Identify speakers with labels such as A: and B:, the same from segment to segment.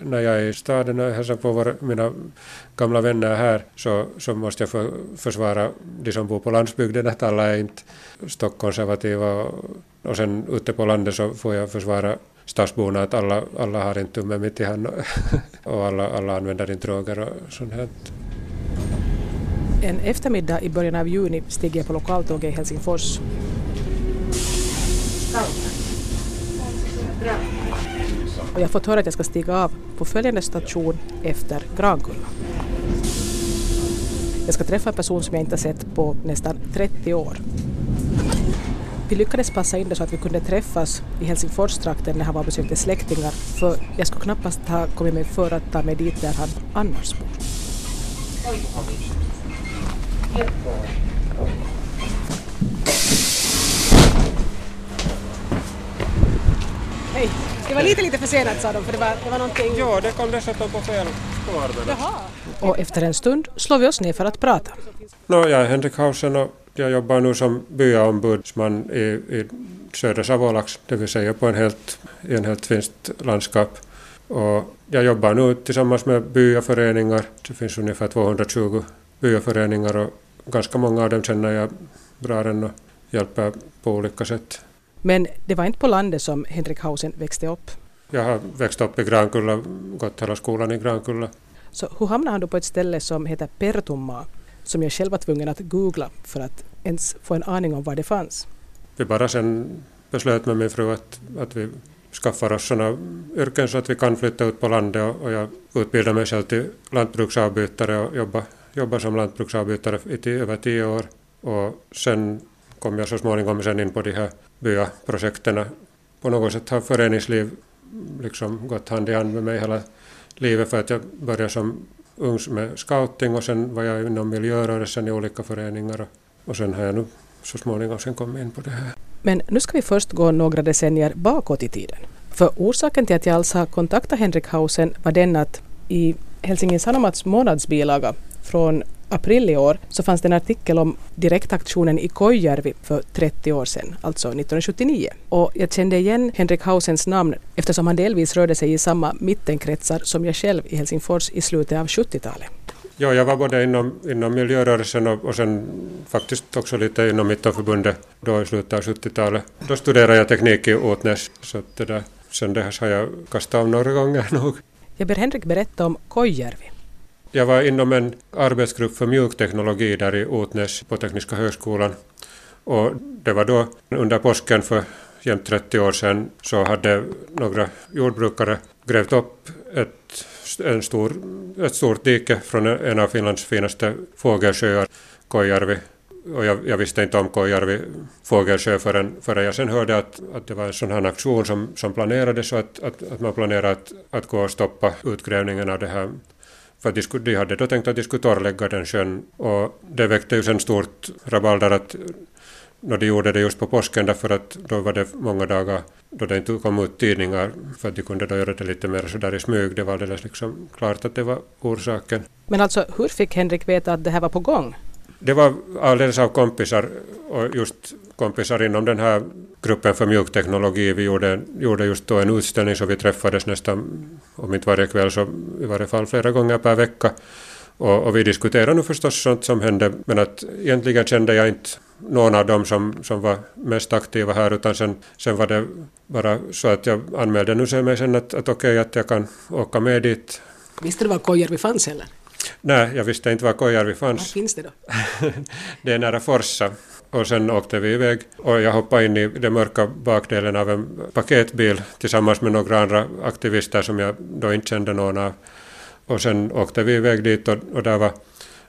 A: när jag är i staden och hälsar på våra, mina gamla vänner här så, så måste jag för, försvara de som bor på landsbygden att alla är inte stockkonservativa och, och sen ute på landet så får jag försvara stadsborna att alla, alla har en tumme mitt i handen och alla, alla använder inte droger och sånt här.
B: En eftermiddag i början av juni stiger jag på lokaltåget i Helsingfors. Och jag har fått höra att jag ska stiga av på följande station efter Grankulla. Jag ska träffa en person som jag inte har sett på nästan 30 år. Vi lyckades passa in det så att vi kunde träffas i Helsingforstrakten när han var och besökte släktingar för jag skulle knappast ha kommit mig för att ta mig dit där han annars bor. Det var lite lite försenat sa de för det var, det var någonting...
A: Ja, det kom dessutom på fel koordinater.
B: Och efter en stund slår vi oss ner för att prata.
A: No, jag är Henrik Hausen och jag jobbar nu som byaombudsman i, i södra Savolax, det vill säga på en helt, i en helt finskt landskap. Och jag jobbar nu tillsammans med byaföreningar. Det finns ungefär 220 byaföreningar och ganska många av dem känner jag bra än och hjälper på olika sätt.
B: Men det var inte på landet som Henrik Hausen växte upp.
A: Jag har växt upp i Grankulla, gått hela skolan i Grankulla.
B: Så hur hamnade han då på ett ställe som heter Pertumma, som jag själv var tvungen att googla för att ens få en aning om var det fanns?
A: Vi bara sen beslöt med min fru att, att vi skaffar oss sådana yrken så att vi kan flytta ut på landet och, och jag utbildade mig själv till lantbruksavbytare och jobba, jobba som lantbruksavbytare i över tio år. Och sen kom jag så småningom sen in på de här byaprojekten. På något sätt har föreningsliv liksom gått hand i hand med mig hela livet för att jag började som ung med scouting och sen var jag inom miljörörelsen i olika föreningar och, sen har jag nu så småningom sen kommit in på det här.
B: Men nu ska vi först gå några decennier bakåt i tiden. För orsaken till att jag alls har kontaktat Henrik Hausen var den att i Helsingin Sanomats månadsbilaga från april i år så fanns det en artikel om direktaktionen i Kojärvi för 30 år sedan, alltså 1979. Och jag kände igen Henrik Hausens namn eftersom han delvis rörde sig i samma mittenkretsar som jag själv i Helsingfors i slutet av 70-talet.
A: Ja, jag var både inom, inom miljörörelsen och, och sen faktiskt också lite inom Mittenförbundet då i slutet av 70-talet. Då studerade jag teknik i Åtnäs, så det där, sen dess har jag kastat om några gånger nog.
B: Jag ber Henrik berätta om Kojärvi.
A: Jag var inom en arbetsgrupp för mjukteknologi där i Otnäs på Tekniska högskolan. Och det var då under påsken för jämt 30 år sedan så hade några jordbrukare grävt upp ett, en stor, ett stort dike från en av Finlands finaste fågelsjöar, Kojärvi. Och jag, jag, visste inte om Kojärvi fågelsjö förrän, förrän jag sen hörde att, att det var en sån här aktion som, som planerades och att, att, att man planerade att, att gå och stoppa utgrävningen av det här för att de, skulle, de hade då tänkt att de skulle torrlägga den sjön och det väckte ju sen stort rabalder att när de gjorde det just på påsken därför att då var det många dagar då det inte kom ut tidningar för att de kunde då göra det lite mer sådär i smyg. Det var alldeles liksom klart att det var orsaken.
B: Men alltså hur fick Henrik veta att det här var på gång?
A: Det var alldeles av kompisar och just kompisar inom den här gruppen för mjukteknologi. Vi gjorde, gjorde just då en utställning så vi träffades nästan, om inte varje kväll så i varje fall flera gånger per vecka. Och, och vi diskuterade nu förstås sånt som hände men att egentligen kände jag inte någon av dem som, som var mest aktiva här utan sen, sen var det bara så att jag anmälde nu mig sen att, att okej okay, att jag kan åka med dit.
B: Visste du var Kojärvi fanns eller?
A: Nej, jag visste inte var Kojärvi fanns.
B: Var finns det då?
A: det är nära Forsa. Och sen åkte vi iväg och jag hoppade in i den mörka bakdelen av en paketbil tillsammans med några andra aktivister som jag då inte kände någon av. Och sen åkte vi iväg dit och, och där var,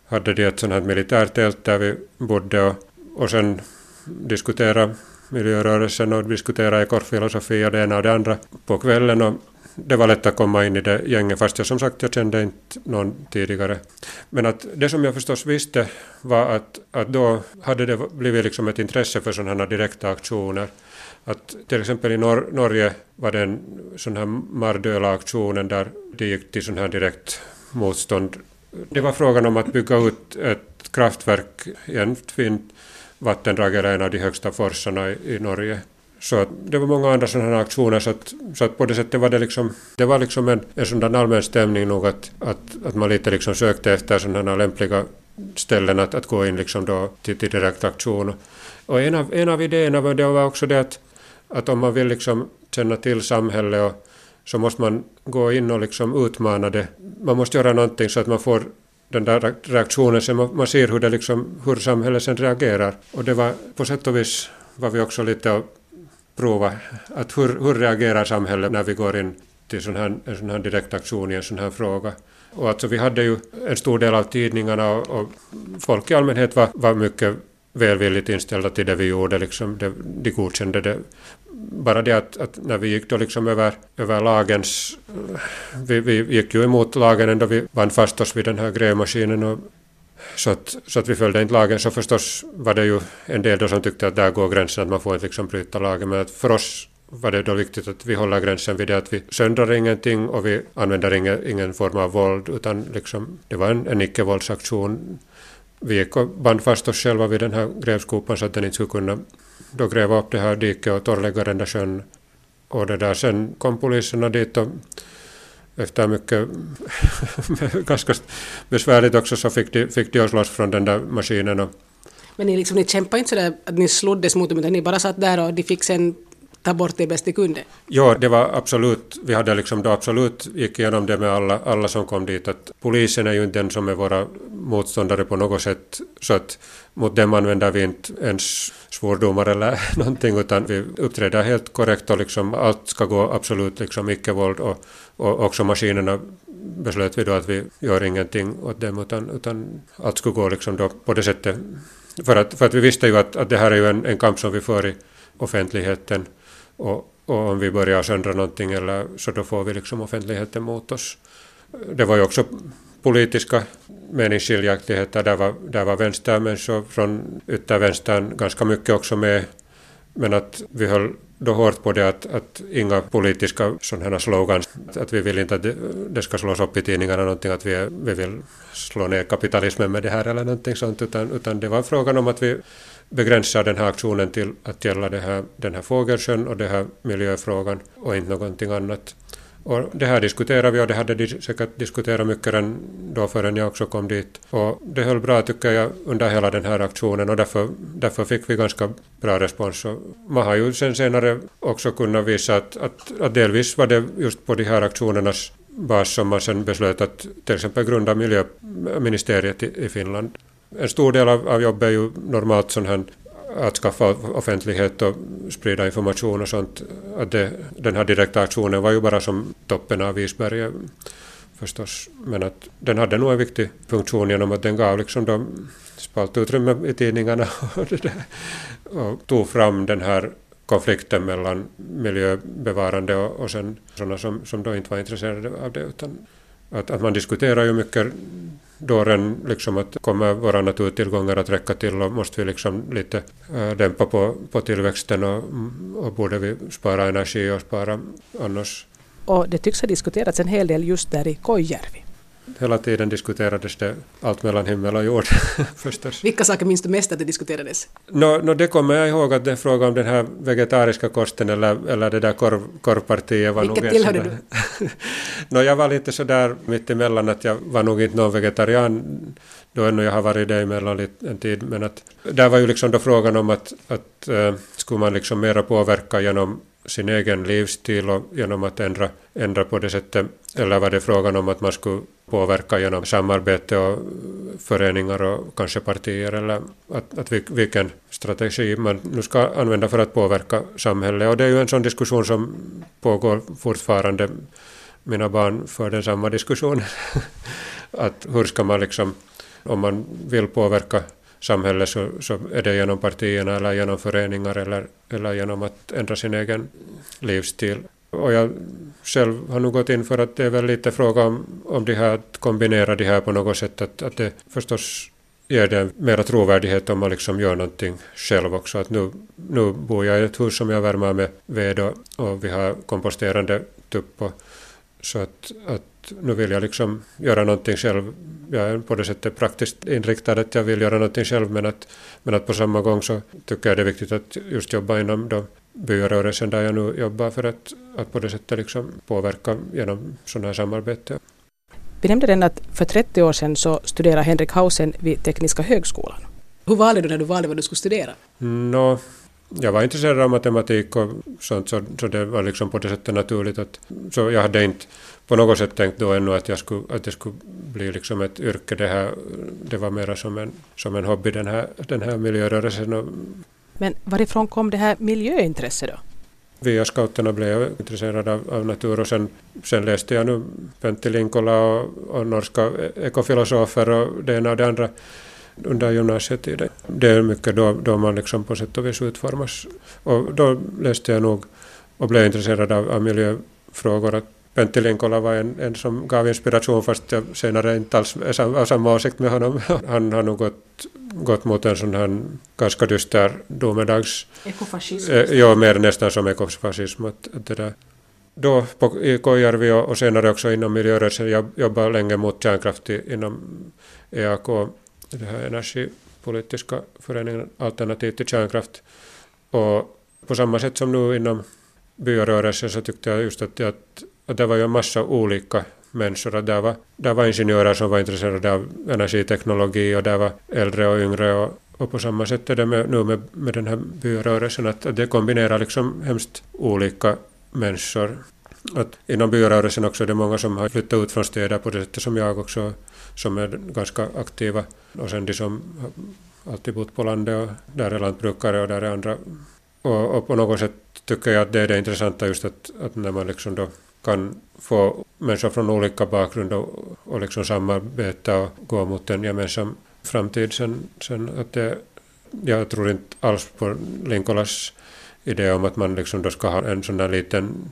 A: hade de ett sånt här militärtält där vi bodde och, och sen diskutera miljörörelsen och diskutera ekorrfilosofi och det ena och det andra på kvällen. Och det var lätt att komma in i det gänget fast jag som sagt jag kände inte någon tidigare. Men att det som jag förstås visste var att, att då hade det blivit liksom ett intresse för sådana här direkta aktioner. Att till exempel i Nor Norge var det en sån här Mardöla-aktionen där det gick till sån här direkt motstånd. Det var frågan om att bygga ut ett kraftverk i en fint vattendrag eller en av de högsta forsarna i, i Norge så att det var många andra sådana här aktioner så att, så att på det sättet var det liksom, det var liksom en, en sådan allmän stämning nog att, att, att man lite liksom sökte efter sådana här lämpliga ställen att, att gå in liksom då till, till direkt aktion. Och en av, en av idéerna var det var också det att, att om man vill liksom känna till samhället och, så måste man gå in och liksom utmana det. Man måste göra någonting så att man får den där reaktionen, så man, man ser hur, det liksom, hur samhället sen reagerar. Och det var på sätt och vis var vi också lite prova att hur, hur reagerar samhället när vi går in till sån här, en sån här direktaktion i en sån här fråga. Och alltså vi hade ju en stor del av tidningarna och, och folk i allmänhet var, var mycket välvilligt inställda till det vi gjorde, liksom det, de godkände det. Bara det att, att, när vi gick då liksom över, över lagens... Vi, vi gick ju emot lagen ändå vi band fast oss vid den här grävmaskinen och så att, så att vi följde inte lagen så förstås var det ju en del då som tyckte att där går gränsen att man får inte liksom bryta lagen men att för oss var det då viktigt att vi håller gränsen vid det att vi söndrar ingenting och vi använder ingen, ingen form av våld utan liksom det var en, en icke-våldsaktion. Vi gick och band fast oss själva vid den här grävskopan så att den inte skulle kunna då gräva upp det här diket och torrlägga den där sjön. Och det där sen kom poliserna dit och efter mycket ganska besvärligt också så fick de, fick de oss loss från den där maskinen. Och
B: Men ni, liksom, ni kämpade inte sådär att ni sloddes mot dem utan ni bara satt där och de fick sen ta bort det bäst de kunde?
A: Ja, det var absolut, vi hade liksom då absolut gick igenom det med alla, alla som kom dit att polisen är ju inte den som är våra motståndare på något sätt så att mot dem använder vi inte ens svordomar eller någonting utan vi uppträder helt korrekt och liksom allt ska gå absolut liksom icke-våld och, och också maskinerna beslöt vi då att vi gör ingenting åt dem utan, utan allt skulle gå liksom då på det sättet. För att, för att vi visste ju att, att det här är ju en, en kamp som vi för i offentligheten och, och om vi börjar söndra någonting eller så då får vi liksom offentligheten mot oss. Det var ju också politiska meningsskiljaktigheter. Där var, där var vänstermänniskor från yttervänstern ganska mycket också med. Men att vi höll då hårt på det att, att inga politiska sådana här slogans, att vi vill inte att det, ska slås upp i tidningarna någonting, att vi, vi vill slå ner kapitalismen med det här eller någonting sånt, utan, utan det var frågan om att vi begränsar den här aktionen till att gälla det här, den här fågelsjön och den här miljöfrågan och inte någonting annat. Och det här diskuterade vi och det hade de säkert diskuterat mycket än då förrän jag också kom dit. Och det höll bra tycker jag under hela den här aktionen och därför, därför fick vi ganska bra respons. Och man har ju sen senare också kunnat visa att, att, att delvis var det just på de här aktionernas bas som man sen beslöt att till exempel grunda miljöministeriet i, i Finland. En stor del av, av jobbet är ju normalt sån här att skaffa offentlighet och sprida information och sånt. Att det, den här direkta aktionen var ju bara som toppen av isberget förstås. Men att den hade nog en viktig funktion genom att den gav liksom de spaltutrymme i tidningarna och, det där, och tog fram den här konflikten mellan miljöbevarande och, och sen sådana som, som då inte var intresserade av det. Utan att, att man diskuterar ju mycket dåren liksom att kommer våra naturtillgångar att räcka till och måste vi liksom lite äh, dämpa på, på tillväxten och, och borde vi spara energi och spara annars.
B: Och det tycks ha diskuterats en hel del just där i Kojärvi.
A: Hela tiden diskuterades det allt mellan himmel och jord förstås.
B: Vilka saker minns du mest att det diskuterades?
A: No, no, det kommer jag ihåg att det är fråga om den här vegetariska kosten eller, eller det där korv, korvpartiet.
B: Var Vilket tillhörde du?
A: no, jag var lite sådär mittemellan att jag var nog inte någon vegetarian då ännu jag har varit det emellan en tid. Men att, där var ju liksom då frågan om att, att uh, skulle man liksom mera påverka genom sin egen livsstil och genom att ändra, ändra på det sättet? Eller var det frågan om att man skulle påverka genom samarbete och föreningar och kanske partier eller att, att vilken strategi man nu ska använda för att påverka samhället. Och det är ju en sån diskussion som pågår fortfarande. Mina barn för den samma diskussionen. att hur ska man liksom, om man vill påverka samhälle så, så är det genom partierna eller genom föreningar eller, eller genom att ändra sin egen livsstil. Och jag själv har nog gått in för att det är väl lite fråga om, om det här, att kombinera det här på något sätt, att, att det förstås ger det mera trovärdighet om man liksom gör någonting själv också. Att nu, nu bor jag i ett hus som jag värmer med ved och, och vi har komposterande tupp och, så att, att nu vill jag liksom göra någonting själv. Jag är på det sättet praktiskt inriktad att jag vill göra någonting själv men att, men att på samma gång så tycker jag det är viktigt att just jobba inom de byrörelsen där jag nu jobbar för att, att på det sättet liksom påverka genom sådana här samarbete.
B: Vi nämnde den att för 30 år sedan så studerade Henrik Hausen vid Tekniska högskolan. Hur valde du när du valde vad du skulle studera?
A: No, jag var intresserad av matematik och sånt så, så det var liksom på det sättet naturligt att så jag hade inte på något sätt tänkt då ännu att jag skulle, att det skulle bli liksom ett yrke. Det, här, det var mera som en, som en hobby den här, den här miljörörelsen.
B: Men varifrån kom det här miljöintresset då?
A: Via scouterna blev jag intresserad av, av natur och sen, sen läste jag nu Pentti Linkola och, och norska ekofilosofer och det ena och det andra under gymnasietiden. Det är mycket då, då man liksom på sätt och vis utformas. Och då läste jag nog och blev intresserad av, av miljöfrågor. Att Pentti Linkola var en, en som gav inspiration fast jag senare inte alls av samma åsikt med honom. Han har nog gått, gått mot en sån här ganska dyster domedags...
B: Ekofascism?
A: Eh, ja, mer nästan som ekofascism. Att, att det där. Då på, i Kojärvi och, och senare också inom miljörörelsen jag jobbade länge mot kärnkraft inom EAK det här energipolitiska föreningen Alternativ till kärnkraft. Och på samma sätt som nu inom byorörelsen så tyckte jag just att, att, att det var ju en massa olika människor. Att där, var, där var ingenjörer som var intresserade av energiteknologi och där var äldre och yngre. Och, och på samma sätt är det med, nu med, med den här byorörelsen att, att det kombinerar liksom hemskt olika människor. Att inom byorörelsen också är det många som har flyttat ut från städer på det sättet som jag också som är ganska aktiva. Och sen de som alltid bott på landet och där är lantbrukare och där är andra. Och, och på något sätt tycker jag att det är det intressanta just att, att när man liksom då kan få människor från olika bakgrund och, och liksom samarbeta och gå mot en gemensam framtid sen, sen att det, jag tror inte alls på Linkolas idé om att man liksom då ska ha en sån där liten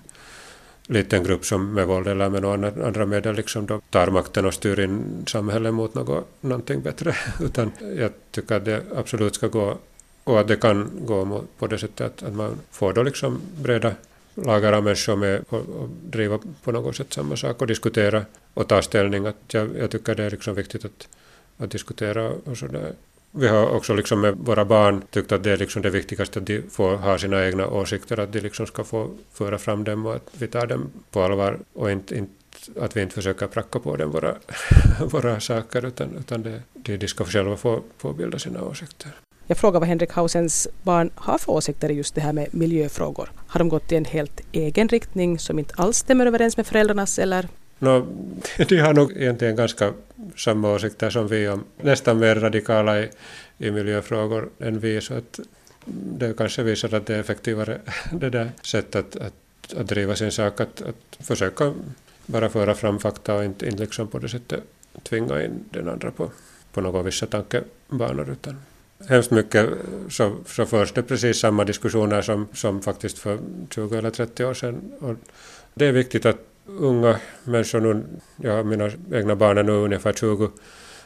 A: liten grupp som med våld eller med några andra medel liksom då tar makten och styr in samhället mot något, någonting bättre. Utan jag tycker att det absolut ska gå och att det kan gå på det sättet att, att man får då liksom breda lagar av människor med och, och driva på något sätt samma sak och diskutera och ta ställning. Att jag, jag tycker det är liksom viktigt att, att diskutera och sådär. Vi har också liksom med våra barn tyckt att det är liksom det viktigaste att de får ha sina egna åsikter, att de liksom ska få föra fram dem och att vi tar dem på allvar och inte, inte att vi inte försöker pracka på dem våra, våra saker utan, utan det, de, de ska själva få, få bilda sina åsikter.
B: Jag frågar vad Henrik Hausens barn har för åsikter i just det här med miljöfrågor. Har de gått i en helt egen riktning som inte alls stämmer överens med föräldrarnas eller
A: No, de har nog egentligen ganska samma åsikter som vi om, nästan mer radikala i, i miljöfrågor än vi, så att det kanske visar att det är effektivare det där sättet att, att, att driva sin sak, att, att försöka bara föra fram fakta och inte, inte liksom på det sättet tvinga in den andra på, på några vissa tankebanor. Utan hemskt mycket så, så förs det precis samma diskussioner som, som faktiskt för 20 eller 30 år sedan. Och det är viktigt att unga människor nu, ja, mina egna barn är nu ungefär 20,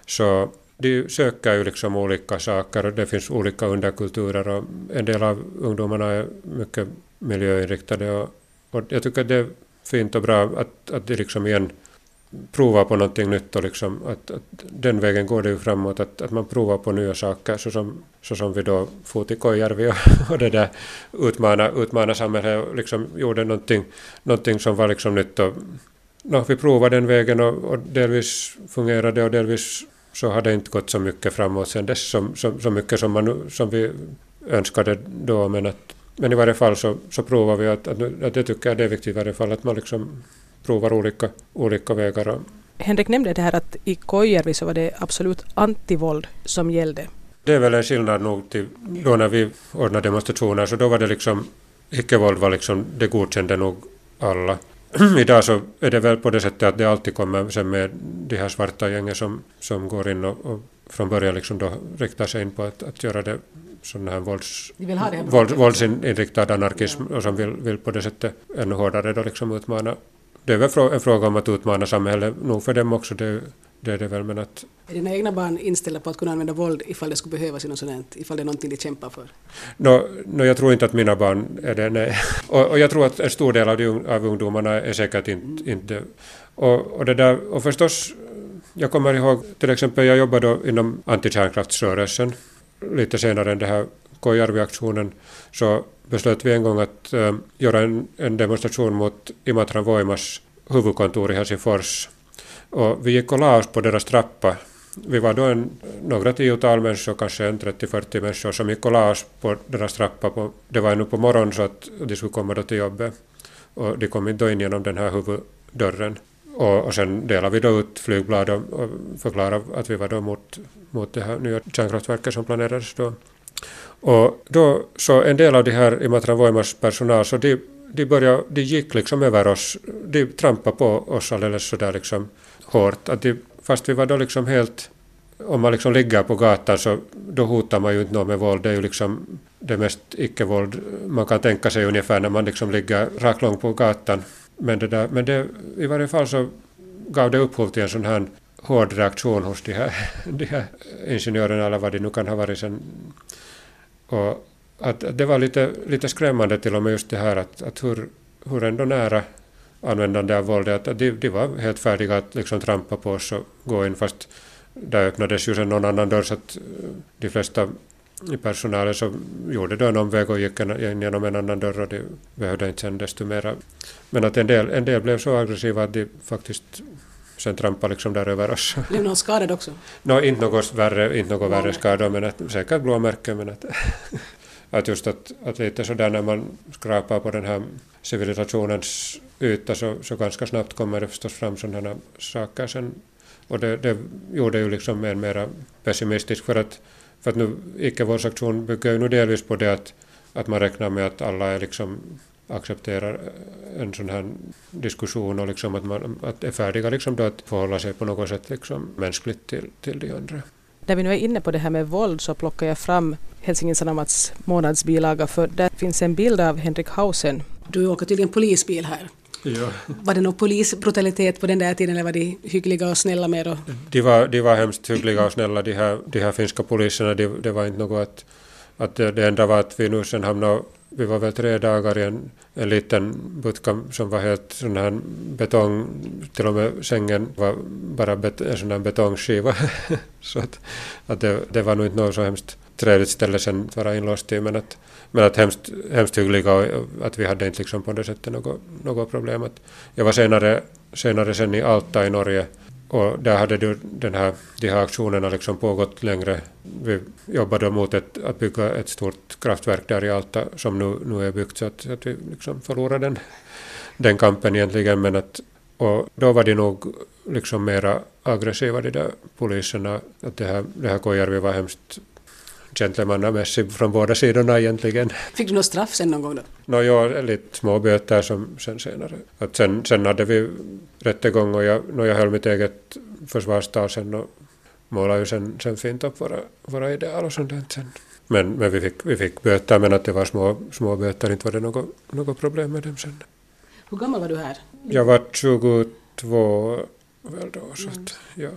A: så de söker ju liksom olika saker och det finns olika underkulturer och en del av ungdomarna är mycket miljöinriktade och, och jag tycker det är fint och bra att, att de liksom igen prova på någonting nytt och liksom att, att, den vägen går det ju framåt, att, att man provar på nya saker så som, så som vi då for till Kojärvi och, och det där utmana, utmana samhället och liksom gjorde någonting, någonting som var liksom nytt och no, vi provade den vägen och, och delvis fungerade och delvis så har det inte gått så mycket framåt sen dess som, så, så mycket som, man, som vi önskade då men att men i varje fall så, så provar vi att, att, att det tycker jag det är viktigt i varje fall att man liksom provar olika, olika vägar.
B: Henrik nämnde det här att i Kojärvi så var det absolut antivåld som gällde.
A: Det är väl en skillnad nog till då när vi ordnade demonstrationer så då var det liksom icke-våld var liksom, det godkände nog alla. Idag så är det väl på det sättet att det alltid kommer sen med de här svarta gängen som, som går in och, och från början liksom då riktar sig in på att, att göra det sån här vålds, våld, våldsinriktad anarkism ja. och som vill, vill på det sättet ännu hårdare då liksom utmana det är väl en fråga om att utmana samhället, nog för dem också, det, det är det väl, men att...
B: Är dina egna barn inställda på att kunna använda våld ifall det skulle behövas i något sådant, ifall det är någonting de kämpar för?
A: No, no, jag tror inte att mina barn är det, nej. Och, och jag tror att en stor del av, de, av ungdomarna är säkert inte, inte och, och det där, och förstås, jag kommer ihåg till exempel, jag jobbade inom antikärnkraftsrörelsen lite senare än det här Kojärvi-aktionen så beslöt vi en gång att äh, göra en, en demonstration mot Imatran Voimas huvudkontor i Helsingfors. Och vi gick och la oss på deras trappa. Vi var då en, några tiotal människor, kanske en 30-40 människor, som gick och la oss på deras trappa. På, det var ännu på morgonen så att de skulle komma då till jobbet. Och de kom inte in genom den här huvuddörren. Och, och sen delade vi då ut flygblad och, och förklarade att vi var då mot, mot det här nya kärnkraftverket som planerades då. Och då så en del av de här Imatra Voimas personal så de, de, började, de gick liksom över oss, de trampade på oss alldeles sådär liksom hårt. Att de, fast vi var då liksom helt, om man liksom ligger på gatan så då hotar man ju inte någon med våld. Det är ju liksom det mest icke-våld man kan tänka sig ungefär när man liksom ligger rakt långt på gatan. Men, det där, men det, i varje fall så gav det upphov till en sån här hård reaktion hos de här, de här ingenjörerna eller vad det nu kan ha varit sen. Och att, det var lite, lite skrämmande till och med just det här att, att hur, hur ändå nära användande av våld, att de, de var helt färdiga att liksom trampa på oss och gå in fast där öppnades ju sen någon annan dörr så att eh, de flesta i personalen så gjorde då en omväg och gick in genom en annan dörr och de behövde inte sen desto mera. Men att en del, en del blev så aggressiva att de faktiskt sen trampade liksom där över oss.
B: Blev någon skadad också?
A: No, inte något värre, inte något värre skador, men att, säkert blåmärken. Men att, att just att, att lite sådär när man skrapar på den här civilisationens yta så, så ganska snabbt kommer det förstås fram sådana saker sen. Och det, det gjorde ju liksom en mera pessimistisk för att för att nu icke-våldsaktion bygger ju nu delvis på det att, att man räknar med att alla är liksom accepterar en sån här diskussion och liksom att man att är färdiga liksom då att förhålla sig på något sätt liksom mänskligt till, till de andra.
B: När vi nu är inne på det här med våld så plockar jag fram Helsingin Sanomats månadsbilaga för där finns en bild av Henrik Hausen. Du åker till en polisbil här.
A: Ja.
B: Var det någon polisbrutalitet på den där tiden eller var de hyggliga och snälla med? Och...
A: De, var, de var hemskt hyggliga och snälla de här, de här finska poliserna. De, det var inte något att, att det, det enda var att vi nu sen hamnade vi var väl tre dagar i en, en liten butka som var helt sån här betong, till och med sängen var bara bet, en sån här betongskiva. så att, att det, det var nog inte något så hemskt trevligt ställe sen att vara inlåst i, men att, men att hemskt, hemskt hyggliga och att vi hade inte liksom på det sättet något, något problem. Att jag var senare, senare sen i Alta i Norge och där hade du den här, de här aktionerna liksom pågått längre. Vi jobbade mot ett, att bygga ett stort kraftverk där i Alta som nu, nu är byggt så att, att vi liksom förlorade den, den kampen egentligen. Men att, och då var de nog liksom mera aggressiva de där poliserna. Att det här, det här Kojärvi var hemskt gentlemannamässig från båda sidorna egentligen.
B: Fick du något straff sen någon gång då?
A: No, ja, lite små böter som sen senare. Att sen, sen hade vi rättegång och jag, no, jag höll mitt eget försvarstal sen och målade ju sen, sen fint upp våra, våra ideal och sånt där sen. Men, men vi, fick, vi fick böter, men att det var små, små böter, inte var det något, något problem med dem sen.
B: Hur gammal var du här?
A: Jag var 22 väl då, så att, ja.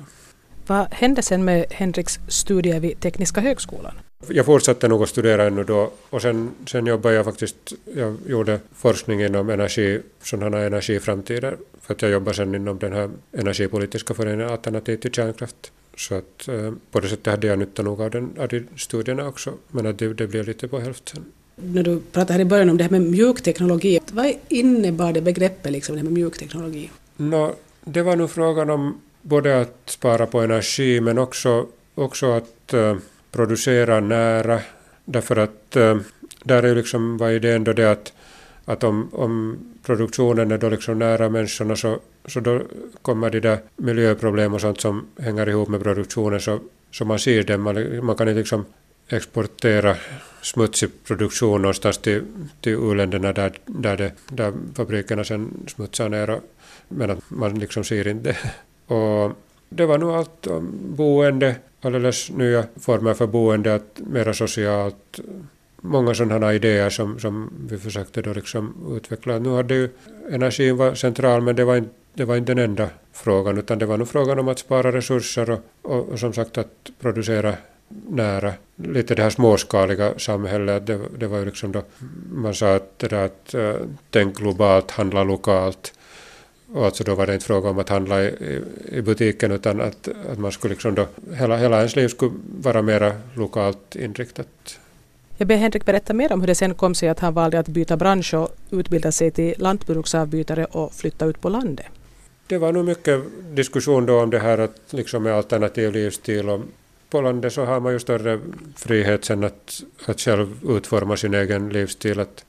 B: Vad hände sen med Henriks studier vid Tekniska högskolan?
A: Jag fortsatte nog att studera ännu då och sen, sen jobbade jag faktiskt, jag gjorde forskning inom energi, sådana energiframtider, för att jag jobbar sen inom den här energipolitiska föreningen Alternativ till kärnkraft. Så att eh, på det sättet hade jag nytta nog av, den, av de studierna också, men att det, det blev lite på hälften.
B: När du pratade här i början om det här med mjukteknologi, vad innebar det begreppet liksom, det här med mjukteknologi?
A: No, det var nog frågan om både att spara på energi men också, också att uh, producera nära. Därför att eh, där är liksom var idén då det att, att om, om produktionen är då liksom nära människorna så, så då kommer de där miljöproblem och sånt som hänger ihop med produktionen så, så man ser det. Man, man kan inte liksom exportera smutsig produktion någonstans till, till u-länderna där, där, det, där fabrikerna sen smutsar ner. Och, men att man liksom ser inte och det var nog allt om boende, alldeles nya former för boende, att mera socialt, många sådana idéer som, som vi försökte då liksom utveckla. Nu hade ju energin var central, men det var inte det var inte den enda frågan, utan det var nog frågan om att spara resurser och, och, och som sagt att producera nära. Lite det här småskaliga samhället, det, det var ju liksom då man sa att, det där att eh, tänk globalt, handla lokalt och alltså då var det inte fråga om att handla i, i butiken utan att, att man skulle liksom då, hela, hela ens liv skulle vara mera lokalt inriktat.
B: Jag ber Henrik berätta mer om hur det sen kom sig att han valde att byta bransch och utbilda sig till lantbruksavbytare och flytta ut på landet.
A: Det var nog mycket diskussion då om det här att liksom med alternativ livsstil och på landet så har man ju större frihet sen att, att själv utforma sin egen livsstil. Att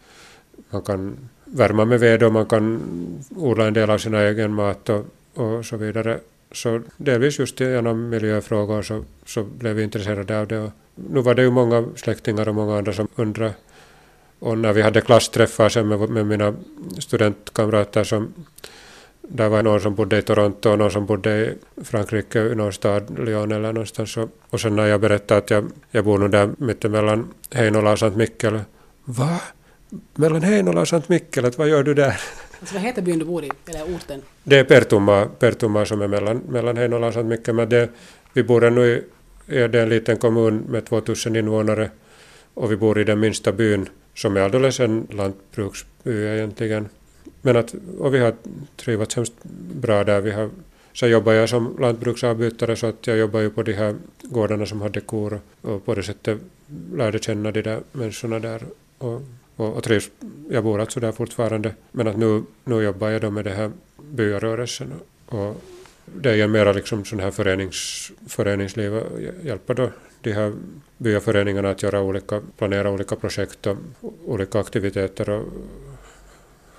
A: man kan värma med ved och man kan odla en del av sin egen mat och, och så vidare. Så delvis just genom miljöfrågor så, så blev vi intresserade av det. Och nu var det ju många släktingar och många andra som undrade. Och när vi hade klassträffar sen med, med mina studentkamrater som där var någon som bodde i Toronto och någon som bodde i Frankrike, i någon stad, Lyon eller någonstans. Och, sen när jag berättade att jag, jag bor nu där mittemellan Heinola och Sankt Mikkel. Va? Mellan Heinola och Sankt Mikkel, vad gör du där?
B: Alltså, vad heter byn du bor i, eller orten?
A: Det är Pertuma, Pertuma som är mellan, mellan Heinola och Sankt Mikkel. Men det, vi bor ännu i, är det en liten kommun med 2000 invånare och vi bor i den minsta byn som är alldeles en lantbruksby egentligen. Men att, och vi har trivats hemskt bra där. Vi har, så jobbar jag som lantbruksavbytare så att jag jobbar ju på de här gårdarna som hade kor och på det sättet lärde känna de där människorna där och, och, och trivs. Jag bor alltså där fortfarande men att nu, nu jobbar jag då med det här byarörelsen och, det är ju mera liksom sån här förenings, föreningsliv och hjälpa då de här byaföreningarna att göra olika, planera olika projekt och olika aktiviteter och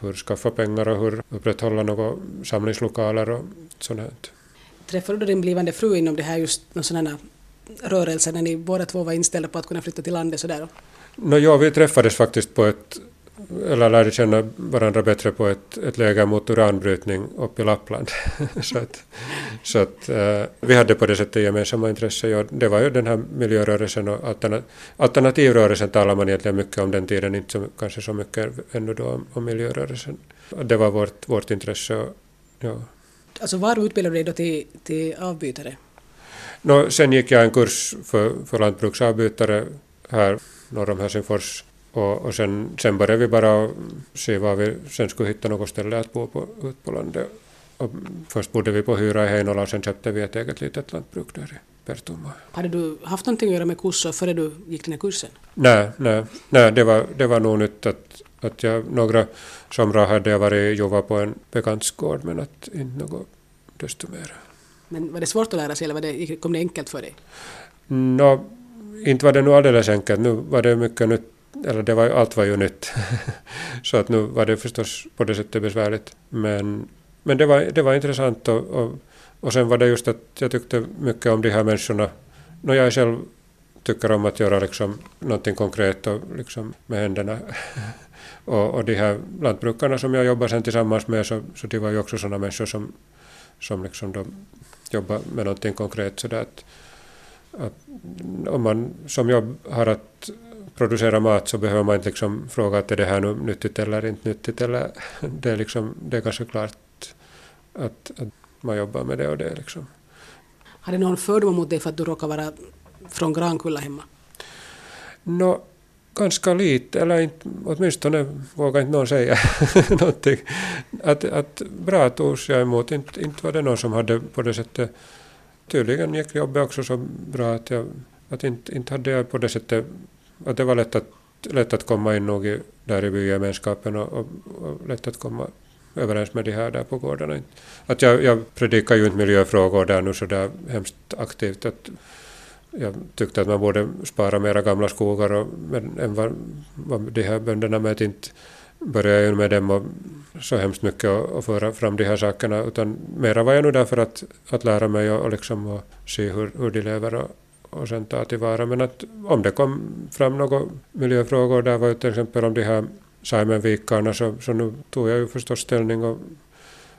A: hur skaffa pengar och hur upprätthålla några samlingslokaler och sånt här.
B: Träffade du din blivande fru inom det här just sådana rörelser när ni båda två var inställda på att kunna flytta till landet sådär?
A: No, ja, vi träffades faktiskt på ett eller lärde känna varandra bättre på ett, ett läger mot uranbrytning uppe i Lappland. så att, så att uh, vi hade på det sättet gemensamma intressen. Ja, det var ju den här miljörörelsen och alterna, alternativrörelsen talar man egentligen mycket om den tiden, inte så, kanske så mycket ännu då om, om miljörörelsen. Det var vårt, vårt intresse. Och, ja.
B: Alltså var utbildade du dig då till, till avbytare?
A: No, sen gick jag en kurs för, för lantbruksavbytare här norr om Helsingfors och, och sen, sen började vi bara se var vi sen skulle hitta något ställe att bo på ut på landet. Och först bodde vi på hyra i Heinola och sen köpte vi ett eget litet lantbruk där i Pertuma.
B: Hade du haft någonting att göra med kurser före du gick den här kursen?
A: Nej, nej, nej det, var, det var nog nytt att, att jag några somrar hade jag varit jobbat på en bekantsgård men att inte något desto mer.
B: Men var det svårt att lära sig eller var det, kom det enkelt för dig?
A: No, inte var det nog alldeles enkelt. Nu var det mycket nytt eller det var, allt var ju nytt. så att nu var det förstås på det sättet besvärligt. Men, men det, var, det var intressant och, och, och sen var det just att jag tyckte mycket om de här människorna. Nå, jag själv tycker om att göra liksom någonting konkret och liksom med händerna. och, och de här lantbrukarna som jag jobbar sen tillsammans med så, så de var ju också sådana människor som, som liksom jobbar med någonting konkret. Så där att om man som jag har att producera mat så behöver man inte liksom fråga att är det här nu nyttigt eller inte nyttigt. Eller det, är liksom, det är ganska klart att, att man jobbar med det och det. Liksom.
B: Har det någon fördom mot dig för att du råkar vara från Grankulla hemma?
A: No, ganska lite, eller inte, åtminstone vågar inte någon säga någonting. Att, att bra togs jag emot, inte, inte var det någon som hade på det sättet Tydligen gick jobbet också så bra att, jag, att inte, inte hade jag på det sättet att det var lätt att, lätt att komma in nog i, där i bygemenskapen och, och, och lätt att komma överens med de här där på gårdarna. Att jag, jag predikar ju inte miljöfrågor där nu så där hemskt aktivt. Att jag tyckte att man borde spara mera gamla skogar och, men, än vad, vad de här bönderna med att inte började jag med dem och så hemskt mycket och, och föra fram de här sakerna utan mera var jag nu där för att, att lära mig och, och, liksom, och se hur, hur de lever och, och sen ta tillvara. Men att om det kom fram några miljöfrågor, där var ju till exempel om de här Saimenvikarna, så, så nu tog jag ju förstås ställning och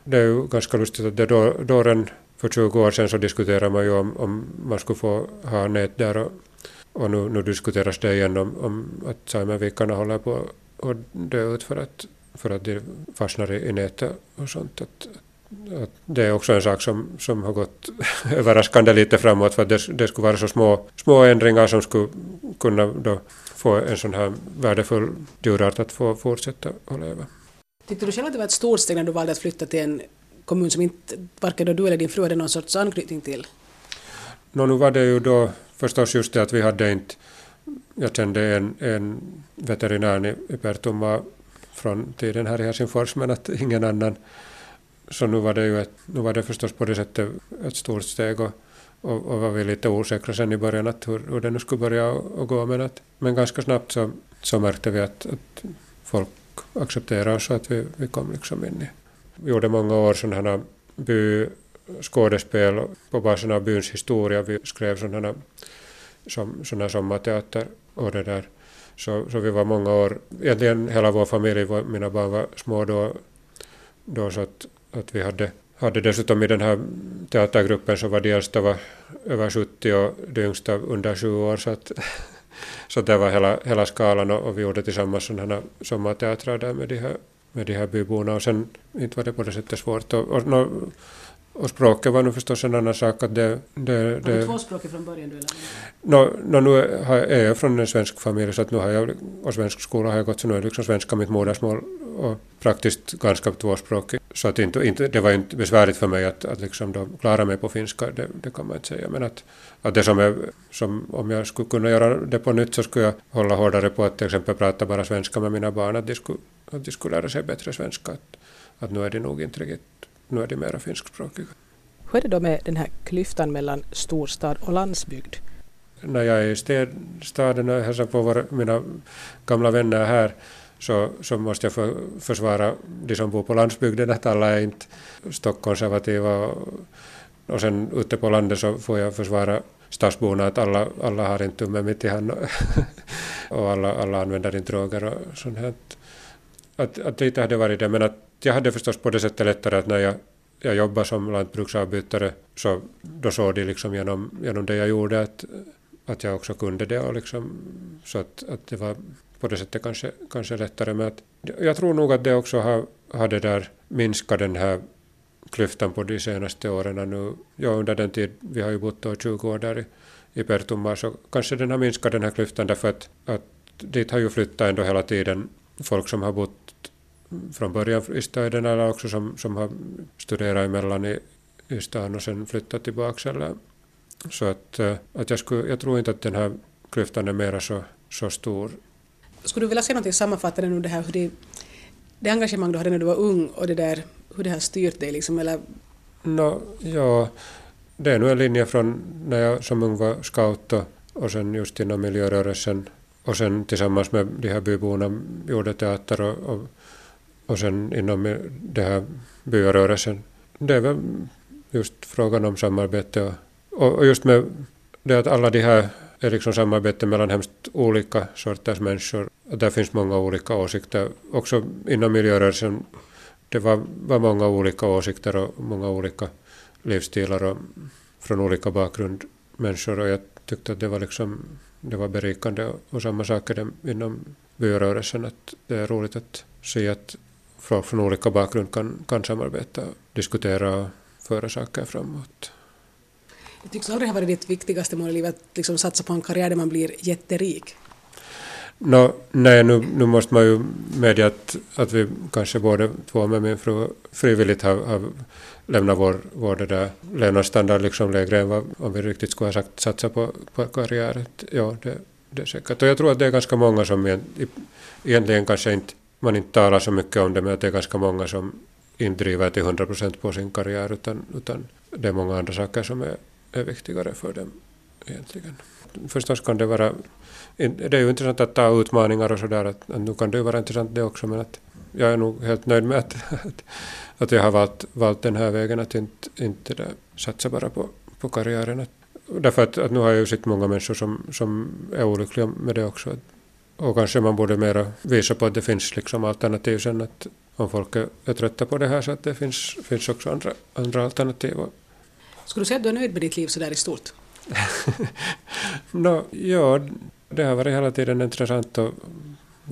A: det är ju ganska lustigt att det då, då redan för 20 år sedan så diskuterade man ju om, om man skulle få ha nät där och, och nu, nu diskuteras det igen om, om att Saimenvikarna håller på att dö ut för att, för att de fastnar i, i nätet och sånt. Att, det är också en sak som, som har gått överraskande lite framåt för att det, det skulle vara så små, små ändringar som skulle kunna då få en sån här värdefull djurart att få fortsätta att leva.
B: Tyckte du själv att det var ett stort steg när du valde att flytta till en kommun som inte varken du eller din fru hade någon sorts anknytning till?
A: Nå, nu var det ju då förstås just det att vi hade inte... Jag kände en, en veterinär i Pertumma från tiden här i Helsingfors, men att ingen annan. Så nu var det ju ett, nu var det förstås på det sättet ett stort steg och, och, och var vi lite osäkra sen i början att hur, hur det nu skulle börja och, gå, men, att, men ganska snabbt så, så märkte vi att, att folk accepterade oss och att vi, vi kom liksom in i... Vi gjorde många år sådana by på basen av byns historia. Vi skrev sådana, som, sådana sommarteater och det där. Så, så vi var många år, egentligen hela vår familj, mina barn var små då, då så att, att vi hade, hade dessutom i den här teatergruppen så var de äldsta var över 70 och de yngsta under 7 år så att så det var hela, hela skalan och, och vi gjorde tillsammans sådana sommarteatrar där med de här, med de här byborna och sen inte var det på det sättet svårt. Och, och, och och språket var nu förstås en annan sak. Att det, det,
B: det, var du tvåspråkig från början? Du, eller?
A: No, no, nu är jag från en svensk familj så att nu har jag, och svensk skola har jag gått så nu är liksom svenska mitt modersmål och praktiskt ganska tvåspråkig. Så att inte, inte, det var inte besvärligt för mig att, att liksom då klara mig på finska, det, det kan man inte säga. Men att, att det som är, som om jag skulle kunna göra det på nytt så skulle jag hålla hårdare på att till exempel prata bara svenska med mina barn, att de skulle, att de skulle lära sig bättre svenska. Att, att nu är de nog inte riktigt nu är de mera finskspråkiga.
B: Hur är det då med den här klyftan mellan storstad och landsbygd?
A: När jag är i staden och hälsar på våra, mina gamla vänner här så, så måste jag för, försvara de som bor på landsbygden, att alla är inte stockkonservativa. Och, och sen ute på landet så får jag försvara stadsborna att alla, alla har inte tummen mitt i hand och alla, alla använder inte droger och sånt här. Att, att lite hade varit det, men att jag hade förstås på det sättet lättare att när jag, jag jobbade som lantbruksavbytare så då såg de liksom genom, genom det jag gjorde att, att jag också kunde det och liksom, så att, att det var på det sättet kanske, kanske lättare. Men att, jag tror nog att det också har, har det där minskat den här klyftan på de senaste åren. Nu, ja, under den tid, vi har ju bott då 20 år där i, i Pertumma, så kanske den har minskat den här klyftan därför att, att dit har ju flyttat ändå hela tiden folk som har bott från början i också som, som har studerat emellan i, stan och sen flyttat tillbaka. Eller, så att, eh, att jag, skulle, jag tror inte att den här klyftan är mera så, så stor.
B: Skulle du vilja säga något sammanfattande om det här, hur det, det engagemang du hade när du var ung och det där, hur det har styrt dig liksom, eller?
A: No, ja, det är nog en linje från när jag som ung var scout och, och sen just inom miljörörelsen och sen tillsammans med de här byborna gjorde teater och, och och sen inom det här byarörelsen. Det är väl just frågan om samarbete och, och just med det att alla de här är liksom samarbete mellan hemskt olika sorters människor. Där finns många olika åsikter. Också inom miljörörelsen det var, var många olika åsikter och många olika livsstilar och från olika bakgrund människor och jag tyckte att det var liksom det var berikande och samma sak är det inom byrörelsen att det är roligt att se att folk från olika bakgrund kan, kan samarbeta, diskutera och föra saker framåt.
B: Det tycks aldrig ha varit ditt viktigaste mål i livet att liksom satsa på en karriär där man blir jätterik?
A: No, nej, nu, nu måste man ju medge att, att vi kanske båda två med min fru frivilligt har, har lämnat vår, vår det där levnadsstandard liksom lägre än vad om vi riktigt skulle ha sagt satsa på, på karriär. Ja, det, det är säkert. Och jag tror att det är ganska många som egentligen kanske inte man inte talar så mycket om det, men att det är ganska många som inte driver till 100 procent på sin karriär, utan, utan det är många andra saker som är, är viktigare för dem egentligen. Förstås kan det vara, det är ju intressant att ta utmaningar och sådär, att, att nu kan det ju vara intressant det också, men att jag är nog helt nöjd med att, att, att jag har valt, valt den här vägen, att inte, inte där, satsa bara på, på karriären. Att, därför att, att nu har jag ju sett många människor som, som är olyckliga med det också. Och kanske man borde mera visa på att det finns liksom alternativ sen att om folk är, är trötta på det här så att det finns, finns också andra, andra alternativ.
B: Skulle du säga att du är nöjd med ditt liv sådär i stort?
A: no, ja, det har varit hela tiden intressant och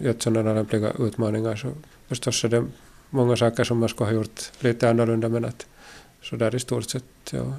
A: gett sådana lämpliga utmaningar så förstås är det många saker som man skulle ha gjort lite annorlunda men att sådär i stort sett, ja.